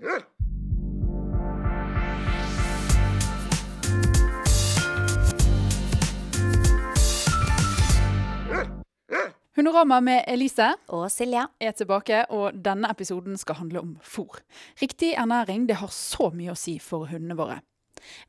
Hunorama med Elise Og Silje. er tilbake, og denne episoden skal handle om fôr. Riktig ernæring det har så mye å si for hundene våre.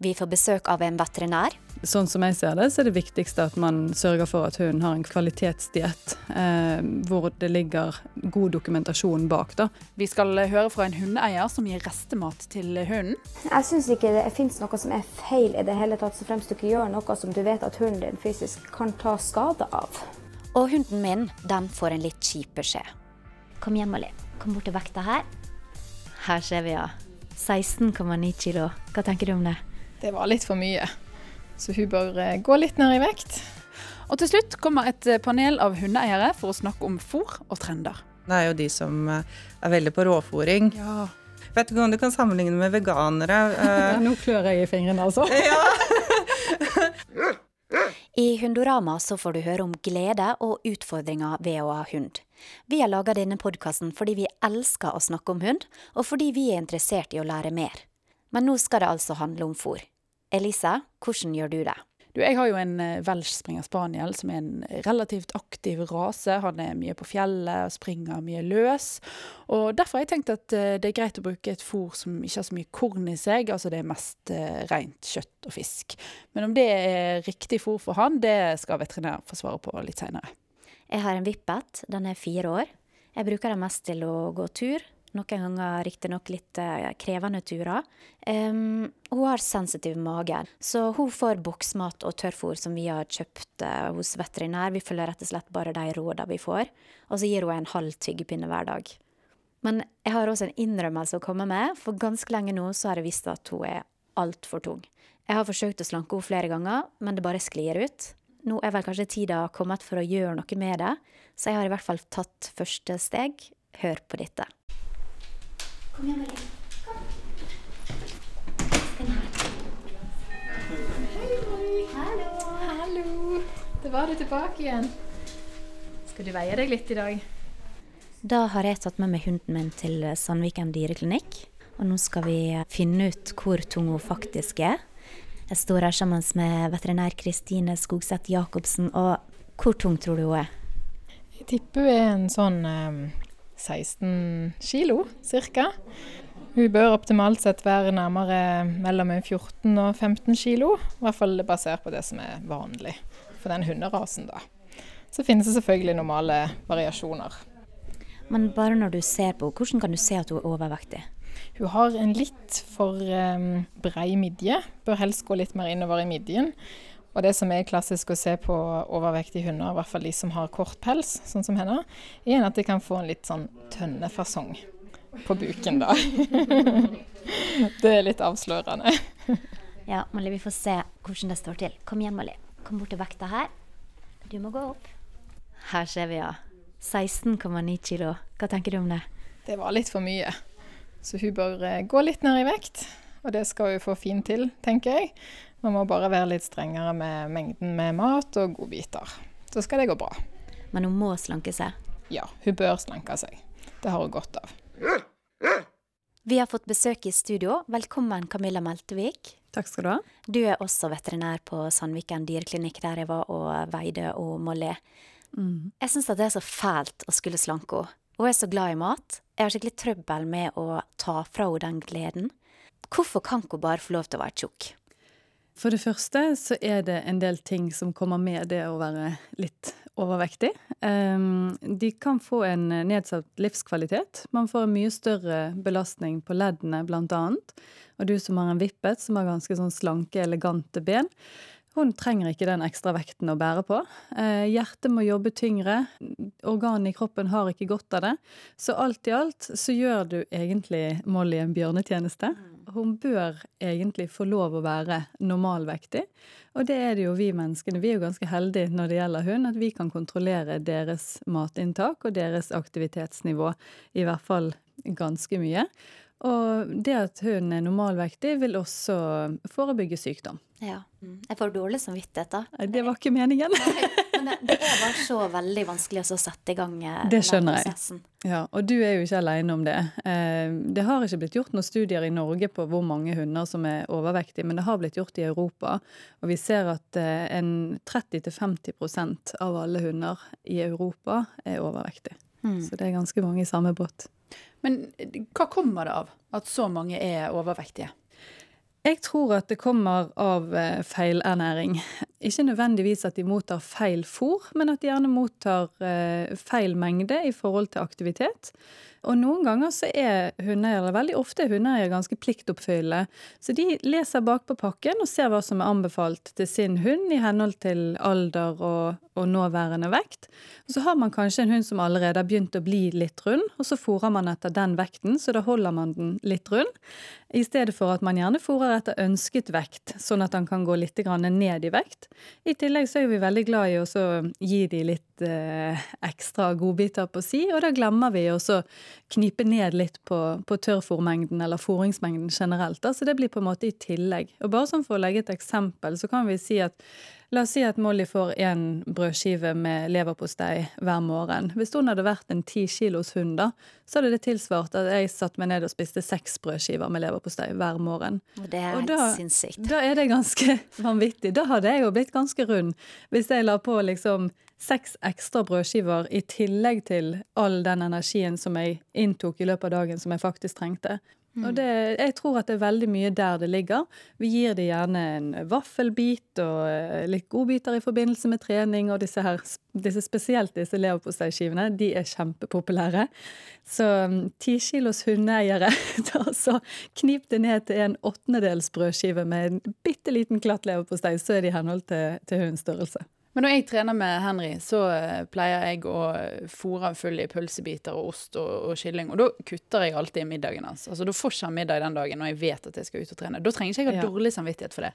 Vi får besøk av en veterinær. Sånn som jeg ser det, så er det viktigste at man sørger for at hunden har en kvalitetsdiett eh, hvor det ligger god dokumentasjon bak. da. Vi skal høre fra en hundeeier som gir restemat til hunden. Jeg syns ikke det fins noe som er feil i det hele tatt, så fremst du ikke gjør noe som du vet at hunden din fysisk kan ta skade av. Og hunden min, den får en litt kjip beskjed. Kom hjem, Molly. Kom bort til vekta her. Her ser vi, ja. 16,9 kilo. Hva tenker du om det? Det var litt for mye. Så hun bør eh, gå litt ned i vekt. Og til slutt kommer et eh, panel av hundeeiere for å snakke om fôr og trender. Det er jo de som eh, er veldig på råfòring. Ja. Vet ikke om du kan sammenligne med veganere. Nå klør jeg i fingrene, altså. I Hundorama så får du høre om glede og utfordringer ved å ha hund. Vi har laga denne podkasten fordi vi elsker å snakke om hund, og fordi vi er interessert i å lære mer. Men nå skal det altså handle om fôr. Elise, hvordan gjør du det? Du, jeg har jo en eh, Welsh springer spaniel som er en relativt aktiv rase. Han er mye på fjellet og springer mye løs. Og Derfor har jeg tenkt at eh, det er greit å bruke et fôr som ikke har så mye korn i seg. Altså det er mest eh, rent kjøtt og fisk. Men om det er riktig fôr for han, det skal veterinær få svare på litt seinere. Jeg har en vippet, den er fire år. Jeg bruker den mest til å gå tur. Noen ganger riktignok litt eh, krevende turer. Um, hun har sensitiv mage, så hun får boksmat og tørrfôr som vi har kjøpt uh, hos veterinær. Vi følger rett og slett bare de rådene vi får. Og så gir hun en halv tyggepinne hver dag. Men jeg har også en innrømmelse å komme med, for ganske lenge nå så har jeg visst at hun er altfor tung. Jeg har forsøkt å slanke henne flere ganger, men det bare sklir ut. Nå er vel kanskje tida kommet for å gjøre noe med det, så jeg har i hvert fall tatt første steg. Hør på dette. Kom igjen, Marie. Kom. Den her. Hallo. Hallo! Da var du tilbake igjen. Skal du veie deg litt i dag? Da har jeg tatt med meg hunden min til Sandviken dyreklinikk. Og nå skal vi finne ut hvor tung hun faktisk er. Jeg står her sammen med veterinær Kristine Skogseth Jacobsen. Og hvor tung tror du hun er? Jeg tipper hun er en sånn eh, 16 kilo, cirka. Hun bør optimalt sett være nærmere mellom 14 og 15 kilo. I hvert fall basert på det som er vanlig for den hunderasen, da. Så finnes det selvfølgelig normale variasjoner. Men bare når du ser på henne, hvordan kan du se at hun er overvektig? Hun har en litt for um, brei midje. Bør helst gå litt mer innover i midjen. Og det som er klassisk å se på overvektige hunder, i hvert fall de som har kort pels, sånn som henne, er at de kan få en litt sånn tønnefasong på buken, da. det er litt avslørende. Ja, Molly, vi får se hvordan det står til. Kom igjen, Molly. Kom bort til vekta her. Du må gå opp. Her ser vi, ja. 16,9 kilo. Hva tenker du om det? Det var litt for mye. Så hun bør eh, gå litt ned i vekt. Og det skal hun få fint til, tenker jeg. Man må bare være litt strengere med mengden med mat og godbiter. Så skal det gå bra. Men hun må slanke seg. Ja, hun bør slanke seg. Det har hun godt av. Vi har fått besøk i studio. Velkommen, Camilla Meltevik. Takk skal du ha. Du er også veterinær på Sandviken dyreklinikk, der jeg var og veide og Molly. Jeg syns det er så fælt å skulle slanke henne. Hun er så glad i mat. Jeg har skikkelig trøbbel med å ta fra henne den gleden. Hvorfor kan ikke hun bare få lov til å være tjukk? For det første så er det en del ting som kommer med det å være litt overvektig. Um, de kan få en nedsatt livskvalitet. Man får en mye større belastning på leddene, blant annet. Og du som har en vippet, som har ganske sånn slanke, elegante ben, hun trenger ikke den ekstra vekten å bære på. Eh, hjertet må jobbe tyngre. Organene i kroppen har ikke godt av det. Så alt i alt så gjør du egentlig Molly en bjørnetjeneste. Hun bør egentlig få lov å være normalvektig. Og det er det jo vi menneskene. Vi er jo ganske heldige når det gjelder hund, at vi kan kontrollere deres matinntak og deres aktivitetsnivå. I hvert fall ganske mye. Og det at hunden er normalvektig, vil også forebygge sykdom. Ja. Jeg får dårlig samvittighet, da. Det var ikke meningen. Men det, det er bare så veldig vanskelig å sette i gang eh, Det skjønner jeg. Ja, og du er jo ikke alene om det. Eh, Det har ikke blitt gjort noen studier i Norge på hvor mange hunder som er overvektige, men det har blitt gjort i Europa. Og vi ser at eh, 30-50% av alle hunder i Europa er overvektige. Mm. Så det er ganske mange i samme båt. Men eh, hva kommer det av at så mange er overvektige? Jeg tror at det kommer av eh, feilernæring. Ikke nødvendigvis at de mottar feil fôr, men at de gjerne mottar eh, feil mengde i forhold til aktivitet. Og noen ganger så er hundeeiere, veldig ofte er hundeeiere ganske pliktoppfyllende. Så de leser bakpå pakken og ser hva som er anbefalt til sin hund i henhold til alder og, og nåværende vekt. Og så har man kanskje en hund som allerede har begynt å bli litt rund, og så fôrer man etter den vekten, så da holder man den litt rund. I stedet for at man gjerne fôrer etter ønsket vekt, sånn at han kan gå litt ned i vekt. I tillegg så er vi veldig glad i å gi de litt eh, ekstra godbiter på si, og da glemmer vi å knipe ned litt på, på tørrfòrmengden eller fòringsmengden generelt. Da. Så det blir på en måte i tillegg. Og bare sånn for å legge et eksempel, så kan vi si at La oss si at Molly får én brødskive med leverpostei hver morgen. Hvis hun hadde vært en ti kilos hund, da, så hadde det tilsvart at jeg satte meg ned og spiste seks brødskiver med leverpostei hver morgen. Og det er helt da- sinnssykt. Da er det ganske vanvittig. Da hadde jeg jo blitt ganske rund hvis jeg la på liksom seks ekstra brødskiver i tillegg til all den energien som jeg inntok i løpet av dagen som jeg faktisk trengte. Og det, jeg tror at det er veldig mye der det ligger. Vi gir det gjerne en vaffelbit og eh, litt godbiter i forbindelse med trening, og disse her, disse, spesielt disse leverposteiskivene, de er kjempepopulære. Så mm, ti kilos hundeeiere, så knip det ned til en åttendedels brødskive med en bitte liten klatt leverpostei, så er det i henhold til, til hundens størrelse. Men når jeg trener med Henry, så eh, pleier jeg å fôre han full i pølsebiter og ost og, og kylling. Og da kutter jeg alltid i middagen hans. Altså, Da får ikke han middag den dagen når jeg vet at jeg skal ut og trene. Da trenger ikke jeg ha Ja. dårlig samvittighet for det.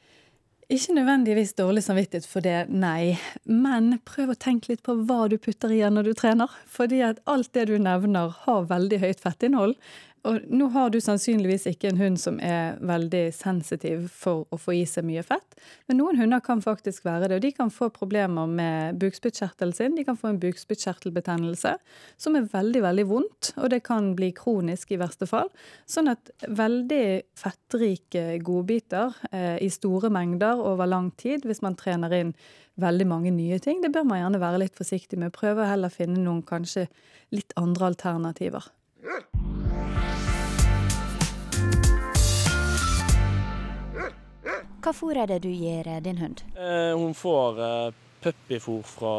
Ikke nødvendigvis dårlig samvittighet for det, nei. Men prøv å tenke litt på hva du putter igjen når du trener. Fordi at alt det du nevner har veldig høyt fettinnhold. Og nå har du sannsynligvis ikke en hund som er veldig sensitiv for å få i seg mye fett. Men noen hunder kan faktisk være det, og de kan få problemer med bukspyttkjertelen sin. De kan få en bukspyttkjertelbetennelse, som er veldig, veldig vondt, og det kan bli kronisk i verste fall. Sånn at veldig fettrike godbiter eh, i store mengder over lang tid, hvis man trener inn veldig mange nye ting, det bør man gjerne være litt forsiktig med. Prøve å heller finne noen kanskje litt andre alternativer. Hva fôr er det du gir eh, din hund? Eh, hun får eh, puppyfôr fra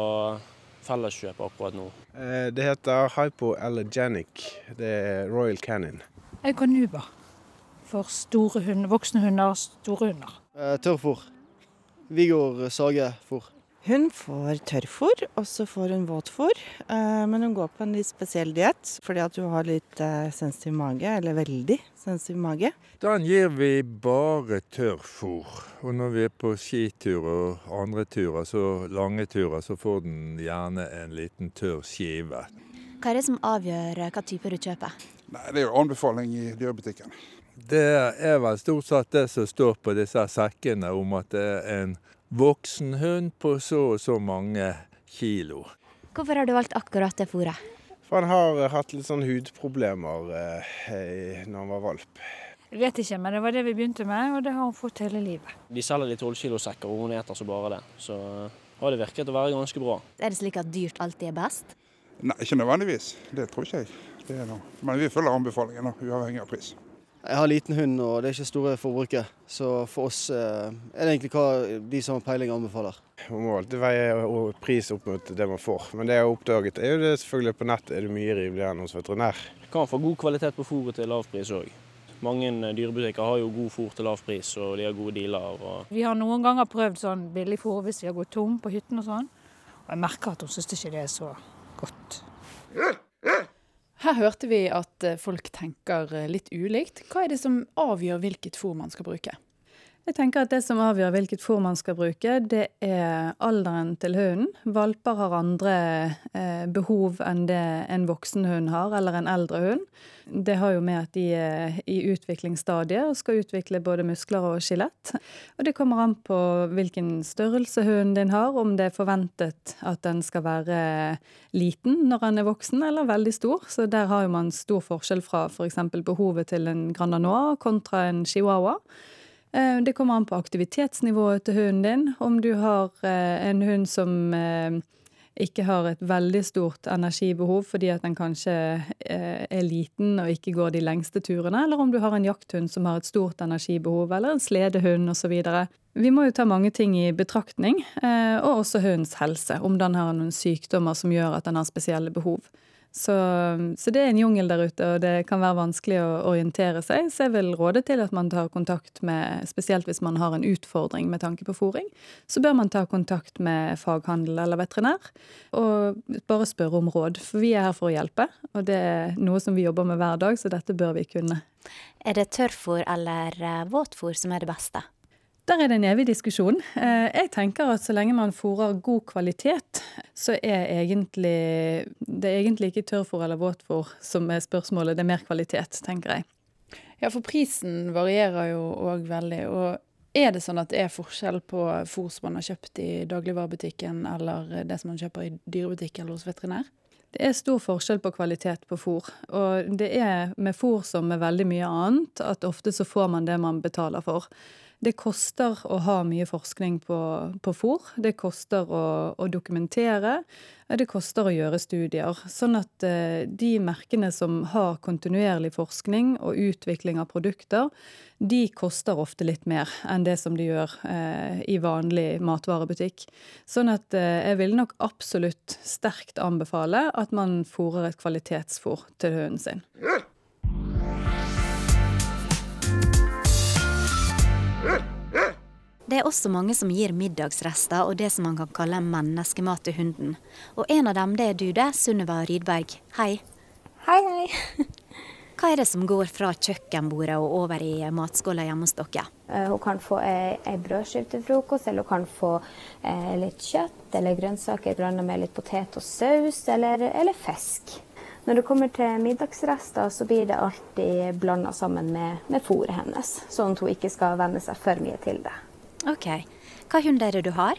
Felleskjøpet akkurat nå. Eh, Det heter hypoallergenic. Det er Royal Canin. nuba For store hunder, voksne hunder, store hunder. Eh, Tørrfôr. Vigor sagefôr. Hun får tørrfôr, og så får hun våtfôr. eh, Men hun går på en litt spesiell diett fordi at hun har litt eh, sensitiv mage, eller veldig sensitiv mage. Den gir vi bare tørrfôr. Og når vi er på skitur og andre turer, så lange turer, så får den gjerne en liten tørr skive. Hva er det som avgjør eh, hva type du kjøper? Nei, Det er jo anbefaling i dyrebutikken. Det er vel stort sett det som står på disse sekkene om at det er en voksen hund på så og så mange kilo. Hvorfor har du valgt akkurat det fôret? For han har eh, hatt litt sånn hudproblemer eh, når han var valp. Jeg vet ikke, men det var det vi begynte med, og det har hun fått hele livet. De selger de 12 kilosekker, og hun eter så bare det. Så eh, har det virket å være ganske bra. Er det slik at dyrt alltid er best? Nei, ikke nødvendigvis. Det tror ikke jeg. Det er noe. Men vi følger anbefalingen, da, uavhengig av pris. Jeg har liten hund, og det er ikke store forbruket. Så for oss eh, er det egentlig hva de som har peiling anbefaler. Man må alltid veie og pris opp mot det man får. Men det jeg har oppdaget, er jo det selvfølgelig på nett er det mye rimeligere enn hos veterinær. Kan få god kvalitet på fôret til lav pris òg. Mange eh, dyrebutikker har jo god fôr til lav pris, og de har gode dealer. Og Vi har noen ganger prøvd sånn billig fôr hvis vi har gått tom på hytten og sånn. Og jeg merker at hun syns ikke det er så godt. Her hørte vi at eh, folk tenker eh, litt ulikt. Hva er det som avgjør hvilket fôr man skal bruke? Jeg tenker at Det som avgjør hvilket fôr man skal bruke, det er alderen til hunden. Valper har andre eh, behov enn det en voksen hund har, eller en eldre hund. Det har jo med at de er i utviklingsstadiet og skal utvikle både muskler og skjelett. Og det kommer an på hvilken størrelse hunden din har, om det er forventet at den skal være liten når den er voksen, eller veldig stor. Så der har jo man stor forskjell fra f.eks. For behovet til en Grand Anois kontra en chihuahua. Eh, det kommer an på aktivitetsnivået til hunden din. Om du har eh, en hund som eh, ikke har et veldig stort energibehov fordi at den kanskje er liten og ikke går de lengste turene, eller om du har en jakthund som har et stort energibehov, eller en sledehund osv. Vi må jo ta mange ting i betraktning, og også hundens helse. Om den har noen sykdommer som gjør at den har spesielle behov. Så, så, det er en jungel der ute, og det kan være vanskelig å orientere seg. Så jeg vil råde til at man tar kontakt med, spesielt hvis man har en utfordring med tanke på fòring, så bør man ta kontakt med faghandel eller veterinær og bare spørre om råd. For vi er her for å hjelpe, og det er noe som vi jobber med hver dag, så dette bør vi kunne. Er det tørrfôr eller eh, våtfôr som er det beste? Der er det en evig diskusjon. Eh, jeg tenker at så lenge man fôrer god kvalitet, så er egentlig det er egentlig ikke tørrfôr eller våtfôr som er spørsmålet, det er mer kvalitet, tenker jeg. Ja, for prisen varierer jo òg veldig. Og er det sånn at det er forskjell på fôr som man har kjøpt i dagligvarebutikken, eller det som man kjøper i dyrebutikk eller hos veterinær? Det er stor forskjell på kvalitet på fôr. Og det er med fôr som med veldig mye annet, at ofte så får man det man betaler for. Det koster å ha mye forskning på, på fôr. Det koster å, å, dokumentere. Det koster å gjøre studier. Sånn at eh, de merkene som har kontinuerlig forskning og utvikling av produkter, de koster ofte litt mer enn det som de gjør eh, i vanlig matvarebutikk. Sånn at eh, jeg vil nok absolutt sterkt anbefale at man fôrer et kvalitetsfôr til hunden sin. Det er også mange som gir middagsrester og det som man kan kalle menneskemat til hunden. Og en av dem det er du det, Sunniva Rydberg. Hei. Hei, hei. Hva er det som går fra kjøkkenbordet og over i matskåla hjemme hos dere? Uh, hun kan få ei, brødskive til frokost, eller hun kan få uh, litt kjøtt eller grønnsaker blanda med litt potet og saus, eller, eller, fisk. Når det kommer til middagsrester, så blir det alltid blanda sammen med, med fôret hennes, sånn at hun ikke skal venne seg for mye til det. Ok. Hva hund er det du har?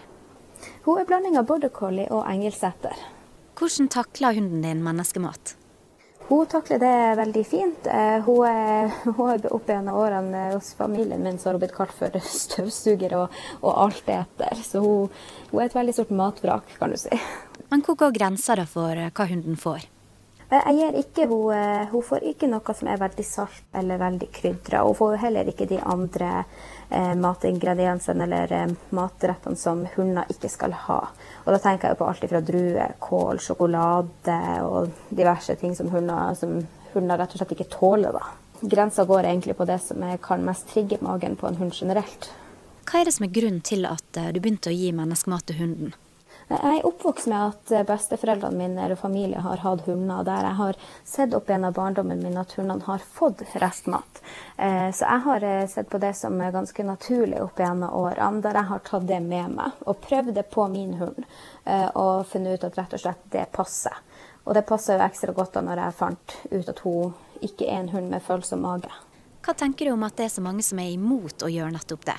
Hun er blanding av border collie og engelsetter. Hvordan takler hunden din menneskemat? Hun takler det veldig fint. Eh, hun er, er opp gjennom årene hos familien min så har hun blitt kalt for støvsuger og, og alteter. Så hun, hun, er et veldig stort matvrak, kan du si. Men hvor går grensa for eh, hva hunden får? Eh, jeg gir ikke, hun, hun får ikke noe som er veldig salt eller veldig krydra. Hun får heller ikke de andre eh, matingrediensene eller eh, matrettene som hunder ikke skal ha. Og da tenker jeg på alt fra druer, kål, sjokolade og diverse ting som hunder, som hunder rett og slett ikke tåler. da. Grensa går egentlig på det som kan mest trigge magen på en hund generelt. Hva er det som er grunnen til at eh, du begynte å gi menneskemat til hunden? Jeg er oppvokst med at eh, besteforeldrene mine og familie har hatt hunder. Der jeg har sett opp gjennom barndommen min at hundene har fått restmat. Eh, så jeg har eh, sett på det som er ganske naturlig opp gjennom årene, der jeg har tatt det med meg og prøvd det på min hund. Og funnet ut at rett og slett det passer. Og det passer jo ekstra godt da når jeg fant ut at hun ikke er en hund med følsom mage. Hva tenker du om at det er så mange som er imot å gjøre nettopp det?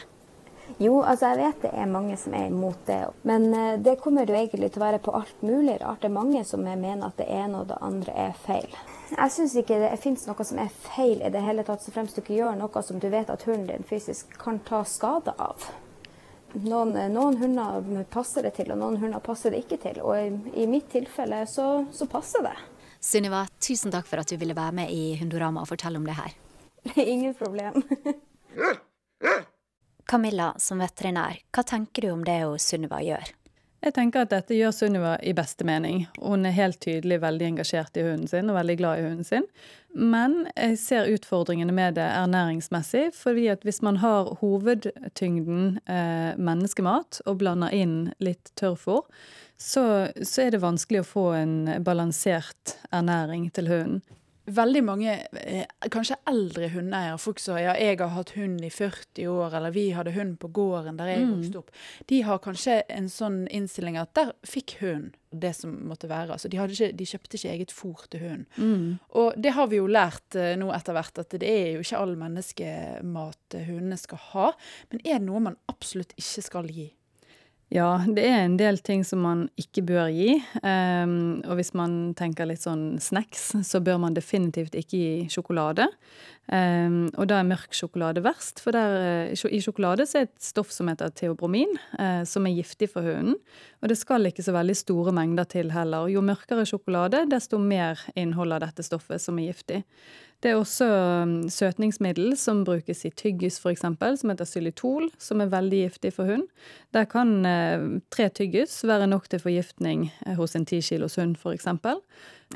Jo, altså jeg vet det er mange som er imot det. Men eh, det kommer jo egentlig til å være på alt mulig rart. Det er mange som mener at det ene og det andre er feil. Jeg syns ikke det finnes noe som er feil i det hele tatt, så fremst du ikke gjør noe som du vet at hunden din fysisk kan ta skade av. Noen, noen, hunder passer det til, og noen hunder passer det ikke til. Og i, i mitt tilfelle så, så passer det. Sunniva, tusen takk for at du ville være med i Hundorama og fortelle om det her. Ingen problem. Camilla, som veterinær, hva tenker du om det Sunniva gjør? Jeg tenker at dette gjør Sunniva i beste mening. Hun er helt tydelig veldig engasjert i hunden sin og veldig glad i hunden sin. Men jeg ser utfordringene med det ernæringsmessig. fordi at hvis man har hovedtyngden eh, menneskemat og blander inn litt tørrfôr, så, så er det vanskelig å få en balansert ernæring til hunden. Veldig mange, eh, kanskje eldre hundeeiere, folk som ja, jeg har hatt hund i 40 år, eller vi hadde hund på gården der jeg Mm. vokste opp, de har kanskje en sånn innstilling at der fikk hunden det som måtte være. Altså, de, ikke, de kjøpte ikke eget fôr til hunden. Mm. Og det har vi jo lært eh, nå etter hvert, at det er jo ikke all menneskemat hundene skal ha. Men er det noe man absolutt ikke skal gi? Ja, det er en del ting som man ikke bør gi. Um, og hvis man tenker litt sånn snacks, så bør man definitivt ikke gi sjokolade. Um, og da er mørk sjokolade verst, for der, eh, i sjokolade så er et stoff som heter teobromin, uh, som er giftig for hunden. Og det skal ikke så veldig store mengder til heller. Jo mørkere sjokolade, desto mer innhold av dette stoffet som er giftig. Det er også um, søtningsmiddel som brukes i tyggis f.eks., som heter xylitol, som er veldig giftig for hund. Der kan eh, tre tyggis være nok til forgiftning eh, hos en ti kilos hund f.eks.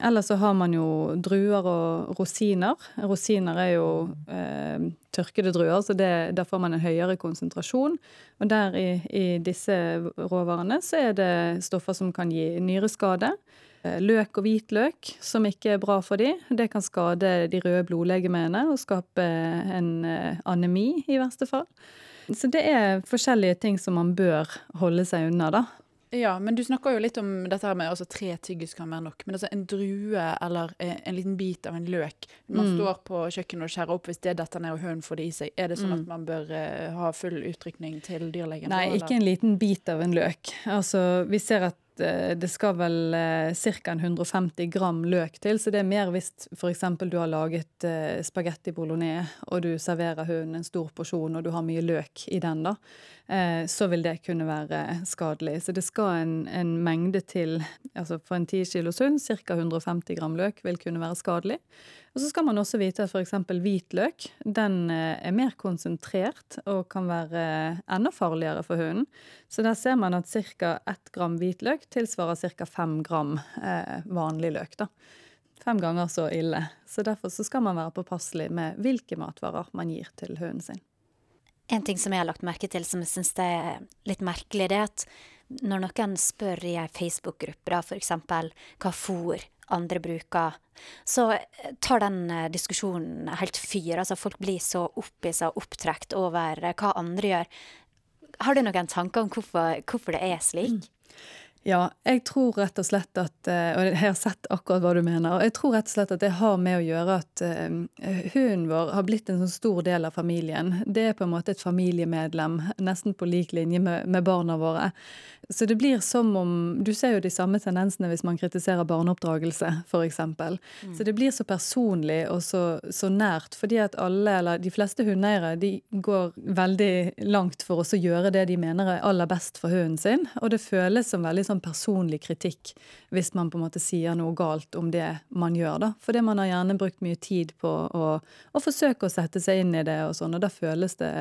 Eller så har man jo druer og rosiner. Rosiner er jo eh, tørkede druer, så det, der får man en høyere konsentrasjon. Og der i, i disse råvarene så er det stoffer som kan gi nyreskade. Eh, Løk og hvitløk, som ikke er bra for dem. Det kan skade de røde blodlegemene og skape en eh, anemi, i verste fall. Så det er forskjellige ting som man bør holde seg unna, da. Ja, men du snakker jo litt om dette her med altså tre tyggis kan være nok. Men altså en drue eller eh, en liten bit av en løk Man Mm. står på kjøkkenet og skjærer opp hvis det detter ned og hunden får det i seg. Er det sånn Mm. at man bør uh, ha full utrykning til dyrlegen? Nei, eller? ikke en liten bit av en løk. Altså, vi ser at det skal vel eh, ca. 150 gram løk til, så det er mer hvis f.eks. du har laget eh, spagetti bolognese og du serverer hunden en stor porsjon og du har mye løk i den, da, eh, så vil det kunne være skadelig. Så det skal en, en mengde til altså For en 10 kilos hund, ca. 150 gram løk vil kunne være skadelig. Og så skal man også vite at f.eks. hvitløk den eh, er mer konsentrert og kan være eh, enda farligere for hunden. Så der ser man at ca. 1 gram hvitløk tilsvarer ca. 5 gram eh, vanlig løk. da. Fem ganger så ille. Så derfor så skal man være påpasselig med hvilke matvarer man gir til hunden sin. En ting som jeg har lagt merke til som jeg syns er litt merkelig, det er at når noen spør i ei Facebook-gruppe, eksempel hva fôr andre bruker, så tar den eh, diskusjonen helt fyr. Altså folk blir så oppi seg og opptrekt over eh, hva andre gjør. Har du noen tanker om hvorfor, hvorfor det er slik? Ja, jeg tror rett og slett at eh, Og jeg har sett akkurat hva du mener. Og jeg tror rett og slett at det har med å gjøre at uh, hunden vår har blitt en sånn stor del av familien. Det er på en måte et familiemedlem, nesten på lik linje med, med barna våre. Så det blir som om Du ser jo de samme tendensene hvis man kritiserer barneoppdragelse, f.eks. Mm. Så det blir så personlig og så, så nært, fordi at alle, eller de fleste hundeeiere, de går veldig langt for å gjøre det de mener er aller best for hunden sin. Og det føles som veldig sånn personlig kritikk hvis man på en måte sier noe galt om det man gjør. da. Fordi man har gjerne brukt mye tid på å, å forsøke å sette seg inn i det, og sånn, og da føles det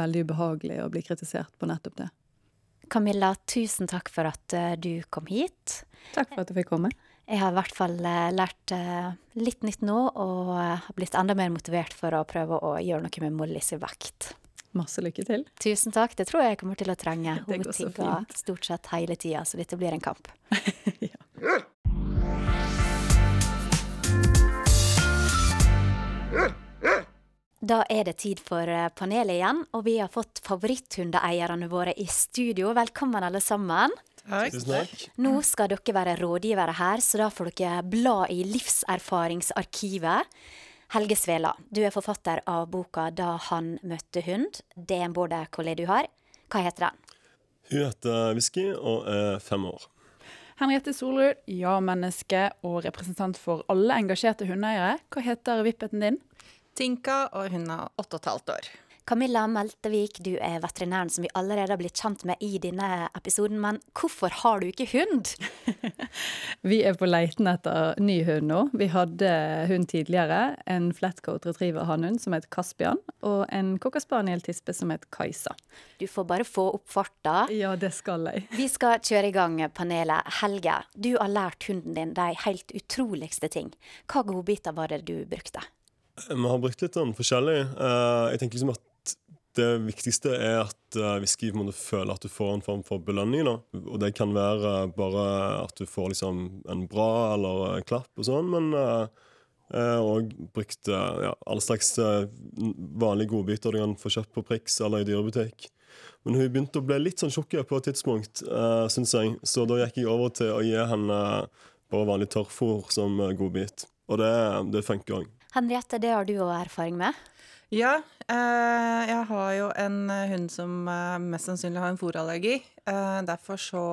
veldig ubehagelig å bli kritisert på nettopp det. Camilla, tusen takk for at uh, du kom hit. Takk for at jeg fikk komme. Jeg har i hvert fall uh, lært litt nytt nå, og har blitt enda mer motivert for å prøve å gjøre noe med Molly sin vekt. Masse lykke til. Tusen takk. Det tror jeg jeg kommer til å trenge. Så fint. stort sett hele tida, så dette blir en kamp. ja. Da er det tid for panelet igjen, og vi har fått favoritthundeeierne våre i studio. Velkommen, alle sammen. Tusen takk. Nå skal dere være rådgivere her, så da får dere bla i Livserfaringsarkivet. Helge Svela, du er forfatter av boka 'Da han møtte hund'. Det er en border collie du har. Hva heter den? Hun heter Whisky og er fem år. Henriette Solrud, ja-menneske og representant for alle engasjerte hundeeiere. Hva heter vippeten din? Tinka, og hun er åtte og et halvt år. Camilla Meltevik, du er veterinæren som vi allerede har blitt kjent med i denne episoden, men hvorfor har du ikke hund? Vi er på leiten etter ny hund nå. Vi hadde hund tidligere. En flatcoat retriever hannhund som het Caspian, og en cocker spaniel-tispe som het Kajsa. Du får bare få opp farta. Ja, det skal jeg. Vi skal kjøre i gang panelet. Helge, du har lært hunden din de helt utroligste ting. Hva godbiter var det du brukte? Vi har brukt litt sånn forskjellig. Uh, jeg tenker liksom at det viktigste er at whisky må føle at du får en form for belønning. da. Og det kan være bare at du får liksom en bra eller en klapp og sånn, men uh, Eh, og brukt eh, ja, alle slags eh, vanlige godbiter du kan få kjøpt på Prix eller i dyrebutikk. Men hun begynte å bli litt sånn tjukk på et tidspunkt, uh, syns jeg. Så da gikk jeg over til å gi henne bare vanlig tørrfôr som godbit. Og det, det funker òg. Henriette, det har du òg erfaring med? Ja, eh, jeg har jo en hund som eh, mest sannsynlig har en fôrallergi. Eh, derfor så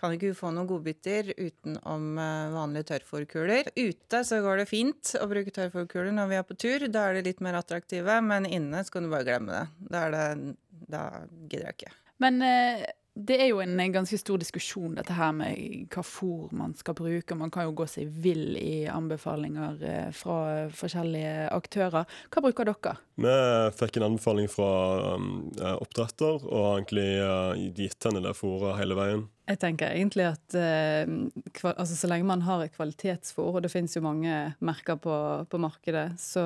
kan ikke hun få noen godbiter utenom eh, vanlige tørrfôrkuler. Ute så går det fint å bruke tørrfôrkuler når vi er på tur. Da er de litt mer attraktive, men inne så kan du bare glemme det. Da, det, da gidder jeg ikke. Men eh, det er jo en ganske stor diskusjon, dette her med hva fôr man skal bruke. Man kan jo gå seg vill i anbefalinger eh, fra forskjellige aktører. Hva bruker dere? Vi fikk en anbefaling fra um, oppdretter, og har egentlig uh, gitt henne det fôret hele veien. Jeg tenker egentlig at eh, altså, så lenge man har et kvalitetsfôr, og det finnes jo mange merker på, på markedet, så,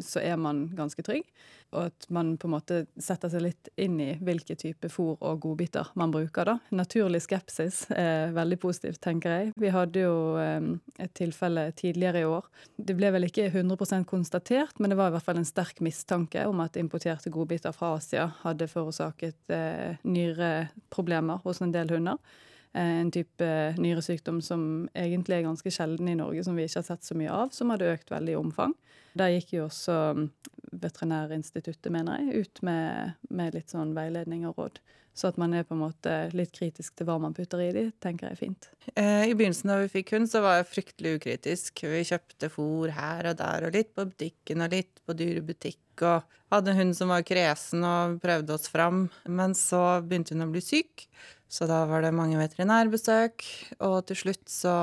så, er man ganske trygg. Og at man på en måte setter seg litt inn i hvilke type fôr og godbiter man bruker. da. Naturlig skepsis er veldig positivt, tenker jeg. Vi hadde jo eh, et tilfelle tidligere i år. Det ble vel ikke 100% konstatert, men det var i hvert fall en sterk mistanke om at importerte godbiter fra Asia hadde forårsaket eh, nyreproblemer hos en del hunder. Eh, en type nyresykdom som egentlig er ganske sjelden i Norge, som vi ikke har sett så mye av, som hadde økt veldig i omfang. Der gikk jo også mm, Veterinærinstituttet, mener jeg, ut med, med, litt sånn veiledning og råd. Så at man er på en måte litt kritisk til hva man putter i de, tenker jeg er fint. Eh, I begynnelsen da vi fikk hund, så var jeg fryktelig ukritisk. Vi kjøpte fôr her og der, og litt på butikken og litt på dyrebutikk. Og hadde en hund som var kresen og prøvde oss fram. Men så begynte hun å bli syk. Så da var det mange veterinærbesøk, og til slutt så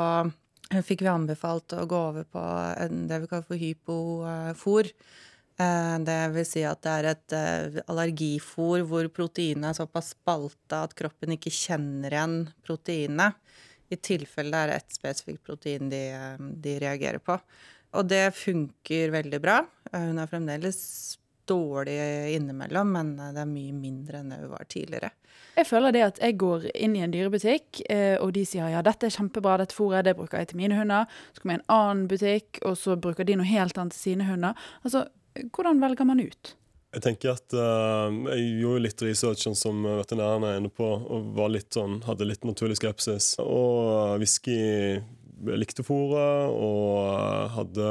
fikk vi anbefalt å gå over på det vi kaller for hypofôr. Eh, det vil si at det er et allergifor hvor proteinet er såpass spalta at kroppen ikke kjenner igjen proteinet. I tilfelle det er et spesifikt protein de, eh, de reagerer på. Og det funker veldig bra. Hun er fremdeles dårlig innimellom, men det er mye mindre enn det hun var tidligere. Jeg føler det at jeg går inn i en dyrebutikk, eh, og de sier ja, dette er kjempebra, dette fôret, det bruker jeg til mine hunder. Så kommer jeg i en annen butikk, og så bruker de noe helt annet til sine hunder. Altså, hvordan velger man ut? Jeg tenker at uh, jeg gjorde litt research sånn som veterinæren er inne på, og var litt sånn, hadde litt naturlig skepsis. Og whisky likte fôret, og hadde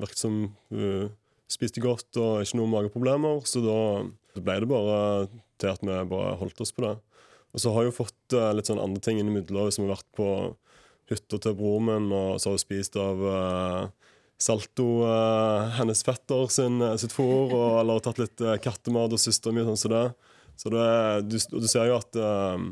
virket som hun spiste godt og ikke noen mageproblemer. Så da ble det bare til at vi bare holdt oss på det. Og så har jeg jo fått uh, litt sånn andre ting innimellom, som har vært på hytta til broren min, og så har hun spist av uh, Salto, uh, hennes fetter sin, sitt fôr, og, eller tatt litt kattemat og søsteren min. Sånn, så det. Så det, du, du ser jo at jeg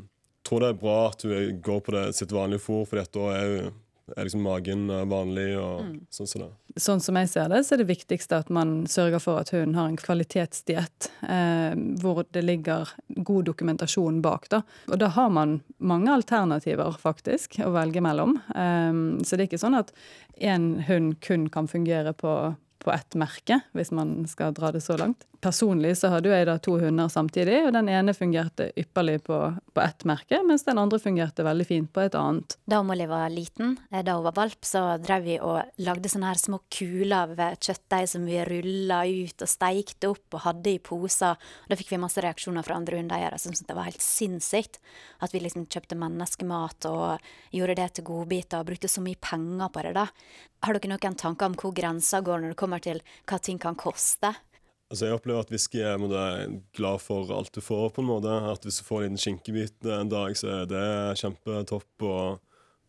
tror det er bra at hun går på det, sitt vanlige fôr, for da er jo er liksom magen vanlig og mm. sånn som det. Sånn som jeg ser det, så er det viktigste at man sørger for at hunden har en kvalitetsdiett eh, hvor det ligger god dokumentasjon bak. da. Og da har man mange alternativer faktisk å velge mellom. Um, så det er ikke sånn at én hund kun kan fungere på på ett merke, hvis man skal dra det så langt. Personlig så hadde jeg da to hunder samtidig, og den ene fungerte ypperlig på, på ett merke, mens den andre fungerte veldig fint på et annet. Da Molly var liten, eh, da hun var valp, så drev vi og lagde sånne her små kuler av kjøttdeig som vi rulla ut og steikte opp og hadde i poser. Da fikk vi masse reaksjoner fra andre hundeeiere som syntes det var helt sinnssykt at vi liksom kjøpte menneskemat og gjorde det til godbiter og brukte så mye penger på det, da. Har dere noen tanker om hvor grensa går når det kommer til hva ting kan koste? Altså Jeg opplever at whisky er glad for alt du får. på en måte. At Hvis du får en liten skinkebit en dag, så er det kjempetopp. Og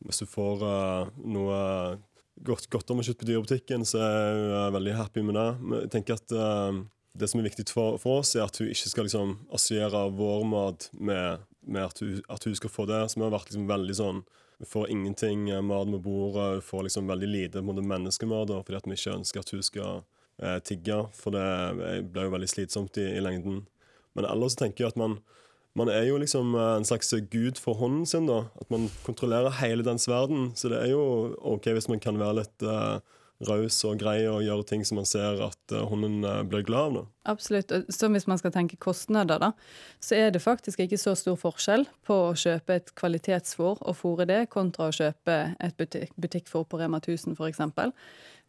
hvis du får uh, noe godt, godt om å kjøpe på dyrebutikken, så er hun veldig happy med det. Men jeg tenker at uh, Det som er viktig for, for, oss, er at hun ikke skal liksom assosiere vår mat med, med at, hun, at, hun, skal få det. Så vi har vært liksom veldig sånn vi får ingenting eh, mat med bordet, vi får liksom veldig lite menneskemat fordi at vi ikke ønsker at hun skal eh, tigge, for det blir jo veldig slitsomt i, i, lengden. Men ellers tenker jeg at man, man er jo liksom eh, en slags gud for hånden sin. da, At man kontrollerer hele dens verden. Så det er jo OK hvis man kan være litt eh, raus og grei og gjøre ting som man ser at uh, hunden uh, blir glad av. Da. Absolutt. Så hvis man skal tenke kostnader, da, så er det faktisk ikke så stor forskjell på å kjøpe et kvalitetsfôr og fôre det, kontra å kjøpe et butikk, butikkfôr på Rema 1000 f.eks. For eksempel.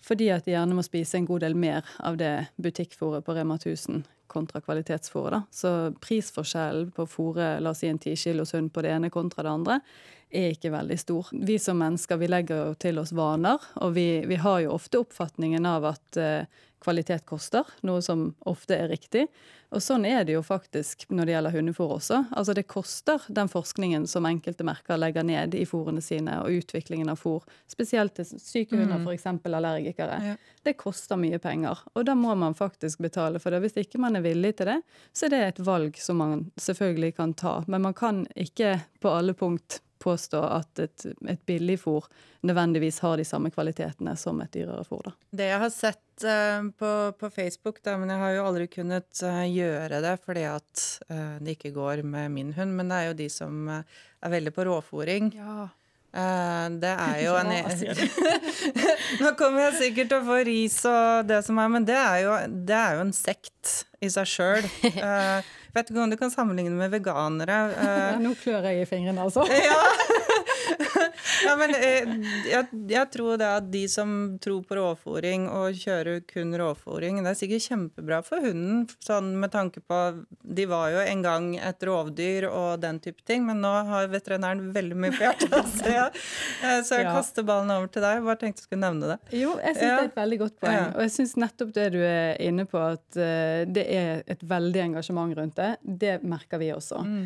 Fordi at de gjerne må spise en god del mer av det butikkfôret på Rema 1000 kontra kvalitetsfôret. da. Så prisforskjellen på å fôre la oss si en 10 kilos hund på det ene kontra det andre, er ikke veldig stor. Vi som mennesker vi legger jo til oss vaner, og vi, vi har jo ofte oppfatningen av at eh, kvalitet koster, noe som ofte er riktig. Og sånn er det jo faktisk når det gjelder hundefôr også. Altså det koster den forskningen som enkelte merker legger ned i fôrene sine, og utviklingen av fôr, spesielt til syke hunder, Mm. f.eks. allergikere. Ja. Det koster mye penger, og da må man faktisk betale for det. Hvis ikke man er villig til det, så er det et valg som man selvfølgelig kan ta. Men man kan ikke på alle punkt påstå at et, et billigfôr nødvendigvis har de samme kvalitetene som et dyrere fôr. Da. Det jeg har sett uh, på, på Facebook, da, men jeg har jo aldri kunnet uh, gjøre det fordi at uh, det ikke går med min hund, men det er jo de som er veldig på råfòring. Eh, det er jo en Ja, Nå kommer jeg sikkert til å få ris og det som er, men det er jo, det er jo en sekt i seg sjøl. vet ikke om du kan sammenligne med veganere. Nå klør jeg i fingrene, altså. ja, men eh, jeg, jeg tror det at de som tror på råfòring og kjører kun råfòring, det er sikkert kjempebra for hunden, sånn med tanke på De var jo en gang et rovdyr og den type ting, men nå har veterinæren veldig mye på hjertet. Så jeg, eh, så jeg Ja. kaster ballen over til deg. Bare tenkte jeg skulle nevne det. Jo, jeg syns Ja. det er et veldig godt poeng. Ja. Og jeg syns nettopp det du er inne på, at eh, det er et veldig engasjement rundt det, det merker vi også. Mm.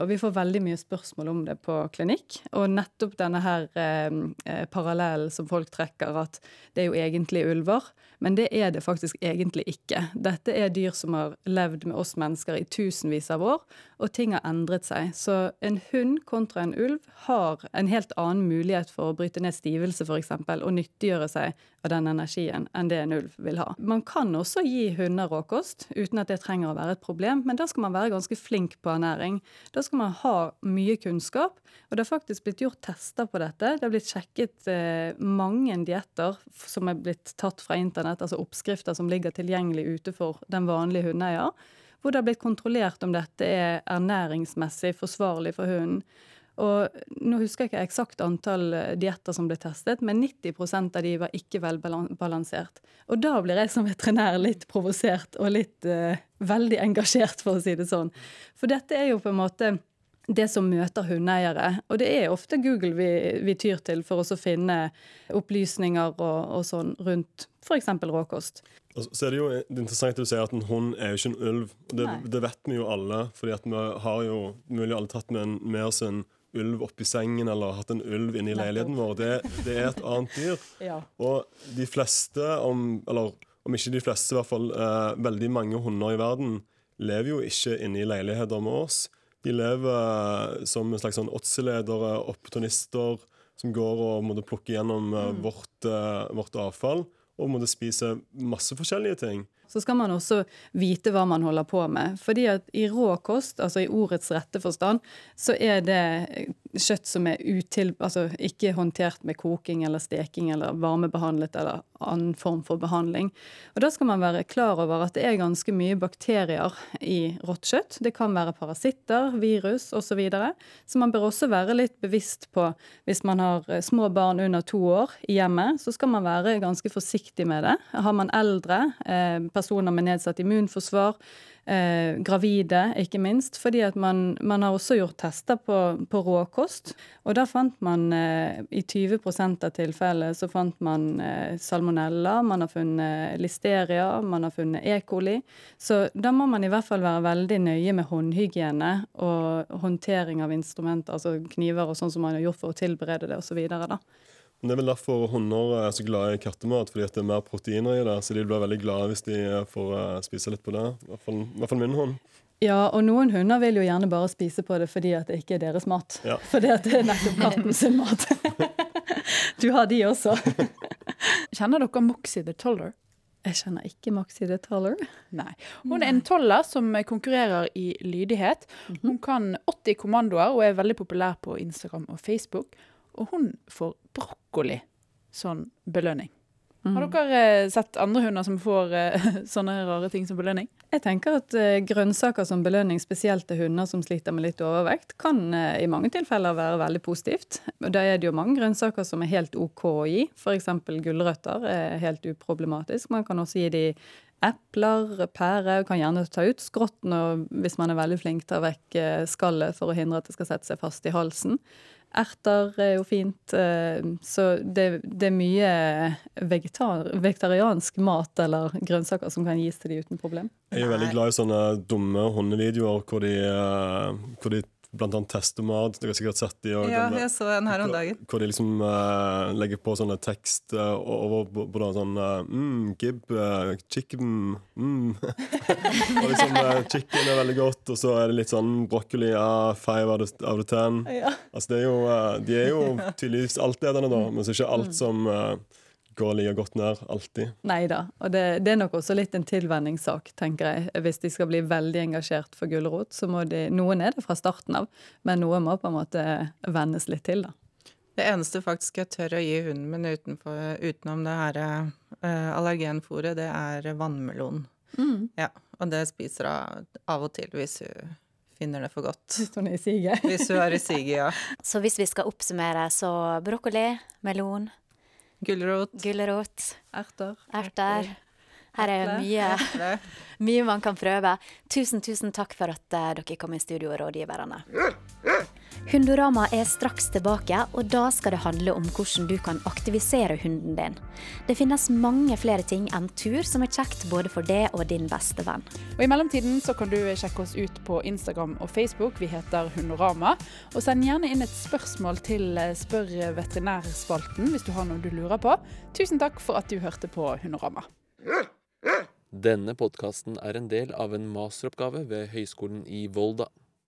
Og vi får veldig mye spørsmål om det på klinikk. Og nettopp denne her eh, eh, parallellen som folk trekker, at det er jo egentlig ulver. Men det er det faktisk egentlig ikke. Dette er dyr som har levd med oss mennesker i tusenvis av år, og ting har endret seg. Så en hund kontra en ulv har en helt annen mulighet for å bryte ned stivelse, f.eks., og nyttiggjøre seg av den energien enn det en ulv vil ha. Man kan også gi hunder råkost uten at det trenger å være et problem, men da skal man være ganske flink på ernæring. Da skal man ha mye kunnskap, og det har faktisk blitt gjort tester på dette. Det har blitt sjekket eh, mange dietter som er blitt tatt fra internett, altså oppskrifter som ligger tilgjengelig ute for den vanlige hundeeier, hvor det har blitt kontrollert om dette er ernæringsmessig forsvarlig for hunden. Og nå husker jeg ikke eksakt antall eh, dietter som ble testet, men 90% av de var ikke velbalansert. Og da blir jeg som veterinær litt provosert og litt uh, veldig engasjert, for å si det sånn. For dette er jo på en måte det som møter hundeeiere. Og det er ofte Google vi, vi tyr til for å finne opplysninger og, og sånn rundt f.eks. råkost. Så er det jo er interessant at du sier at en hund er jo ikke en ulv. Det, det vet vi jo alle, fordi at vi har jo mulig alle tatt med, en, med oss en ulv oppi sengen eller hatt en ulv inne i leiligheten vår. Det, det er et annet dyr. Ja. Og de fleste, om, eller om ikke de fleste, i hvert fall eh, veldig mange hunder i verden, lever jo ikke inne i leiligheter med oss. De lever eh, som en slags sånn åtseledere, opportunister, som går og måtte plukke gjennom eh, vårt, eh, vårt avfall og måtte spise masse forskjellige ting. Så skal man også vite hva man holder på med. Fordi at i rå kost, altså i ordets rette forstand, så er det kjøtt som er util, altså ikke håndtert med koking eller steking eller varmebehandlet eller annen form for behandling. Og da skal man være klar over at det er ganske mye bakterier i rått kjøtt. Det kan være parasitter, virus osv. Så, videre. så man bør også være litt bevisst på hvis man har eh, små barn under to år i hjemmet, så skal man være ganske forsiktig med det. Har man eldre, eh, personer med nedsatt immunforsvar, eh, gravide ikke minst, fordi at man, man har også gjort tester på, på råkost, og da fant man eh, i 20 av tilfellene så fant man eh, salmonella, man har funnet listeria, man har funnet E. coli. Så da må man i hvert fall være veldig nøye med håndhygiene og håndtering av instrumenter, altså kniver og sånn som man har gjort for å tilberede det osv. Det er vel derfor hunder er så glade i kattemat, fordi at det er mer proteiner i det. Så de blir veldig glade hvis de får eh, spise litt på det. I hvert fall, i hvert fall min hund. Ja, og noen hunder vil jo gjerne bare spise på det fordi at det ikke er deres mat. Ja. Fordi at det er nettopp katten sin mat. Du har de også. Kjenner dere Moxie the Toller? Jeg kjenner ikke Moxie the Toller. Nei. Hun er en toller som konkurrerer i lydighet. Hun kan 80 kommandoer og er veldig populær på Instagram og Facebook. Og hun får brokkoli sånn belønning. Har dere eh, sett andre hunder som får eh, sånne rare ting som belønning? Jeg tenker at eh, grønnsaker som belønning, spesielt til hunder som sliter med litt overvekt, kan i mange tilfeller være veldig positivt. Og Da er det jo mange grønnsaker som er helt OK å gi. F.eks. gulrøtter er helt uproblematisk. Man kan også gi de epler, pære, kan gjerne ta ut skrotten hvis man er veldig flink, til vekk vekke skallet for å hindre at det skal sette seg fast i halsen. Erter er jo fint. eh, Så det, det er mye vegetar, vegetariansk mat eller grønnsaker som kan gis til de uten problem. Jeg er veldig glad i sånne dumme hundevideoer hvor de, eh, hvor de blant annet tester mat. Dere har sikkert sett de. Ja, den- jeg så en her om dagen. Hvor de liksom uh, legger på sånne tekst uh, over på sånn uh, mm, Gib, uh, chicken mm. Og liksom chicken er veldig godt, og så er det litt sånn broccoli ja, five out of, ten. Ja. Altså det er jo, de er jo tydeligvis altetende, da, men så er ikke alt som går like godt ned alltid. Nei da. Og det, det er nok også litt en tilvenningssak, tenker jeg. Hvis de skal bli veldig engasjert for gulrot, så må de Noen er det fra starten av, men noe må på en måte vennes litt til, da. Det eneste faktisk jeg tør å gi hunden min utenfor, utenom det her uh, allergenfôret, det er vannmelon. Mm. Ja, og det spiser hun av og til hvis hun finner det for godt. Hvis hun er i siget. Hvis hun er i siget, ja. Så hvis vi skal oppsummere, så brokkoli, melon Gulrot. Gulrot. Erter. Erter. Her er mye, mye man kan prøve. Tusen, tusen takk for at eh, dere kom i studio, rådgiverne. Hundorama er straks tilbake, og da skal det handle om hvordan du kan aktivisere hunden din. Det finnes mange flere ting enn tur som er kjekt både for deg og din beste venn. Og I mellomtiden så kan du sjekke oss ut på Instagram og Facebook. Vi heter Hundorama. Og send gjerne inn et spørsmål til eh, Spør veterinærspalten hvis du har noe du lurer på. Tusen takk for at du hørte på Hundorama. Denne podkasten er en del av en masteroppgave ved Høgskolen i Volda.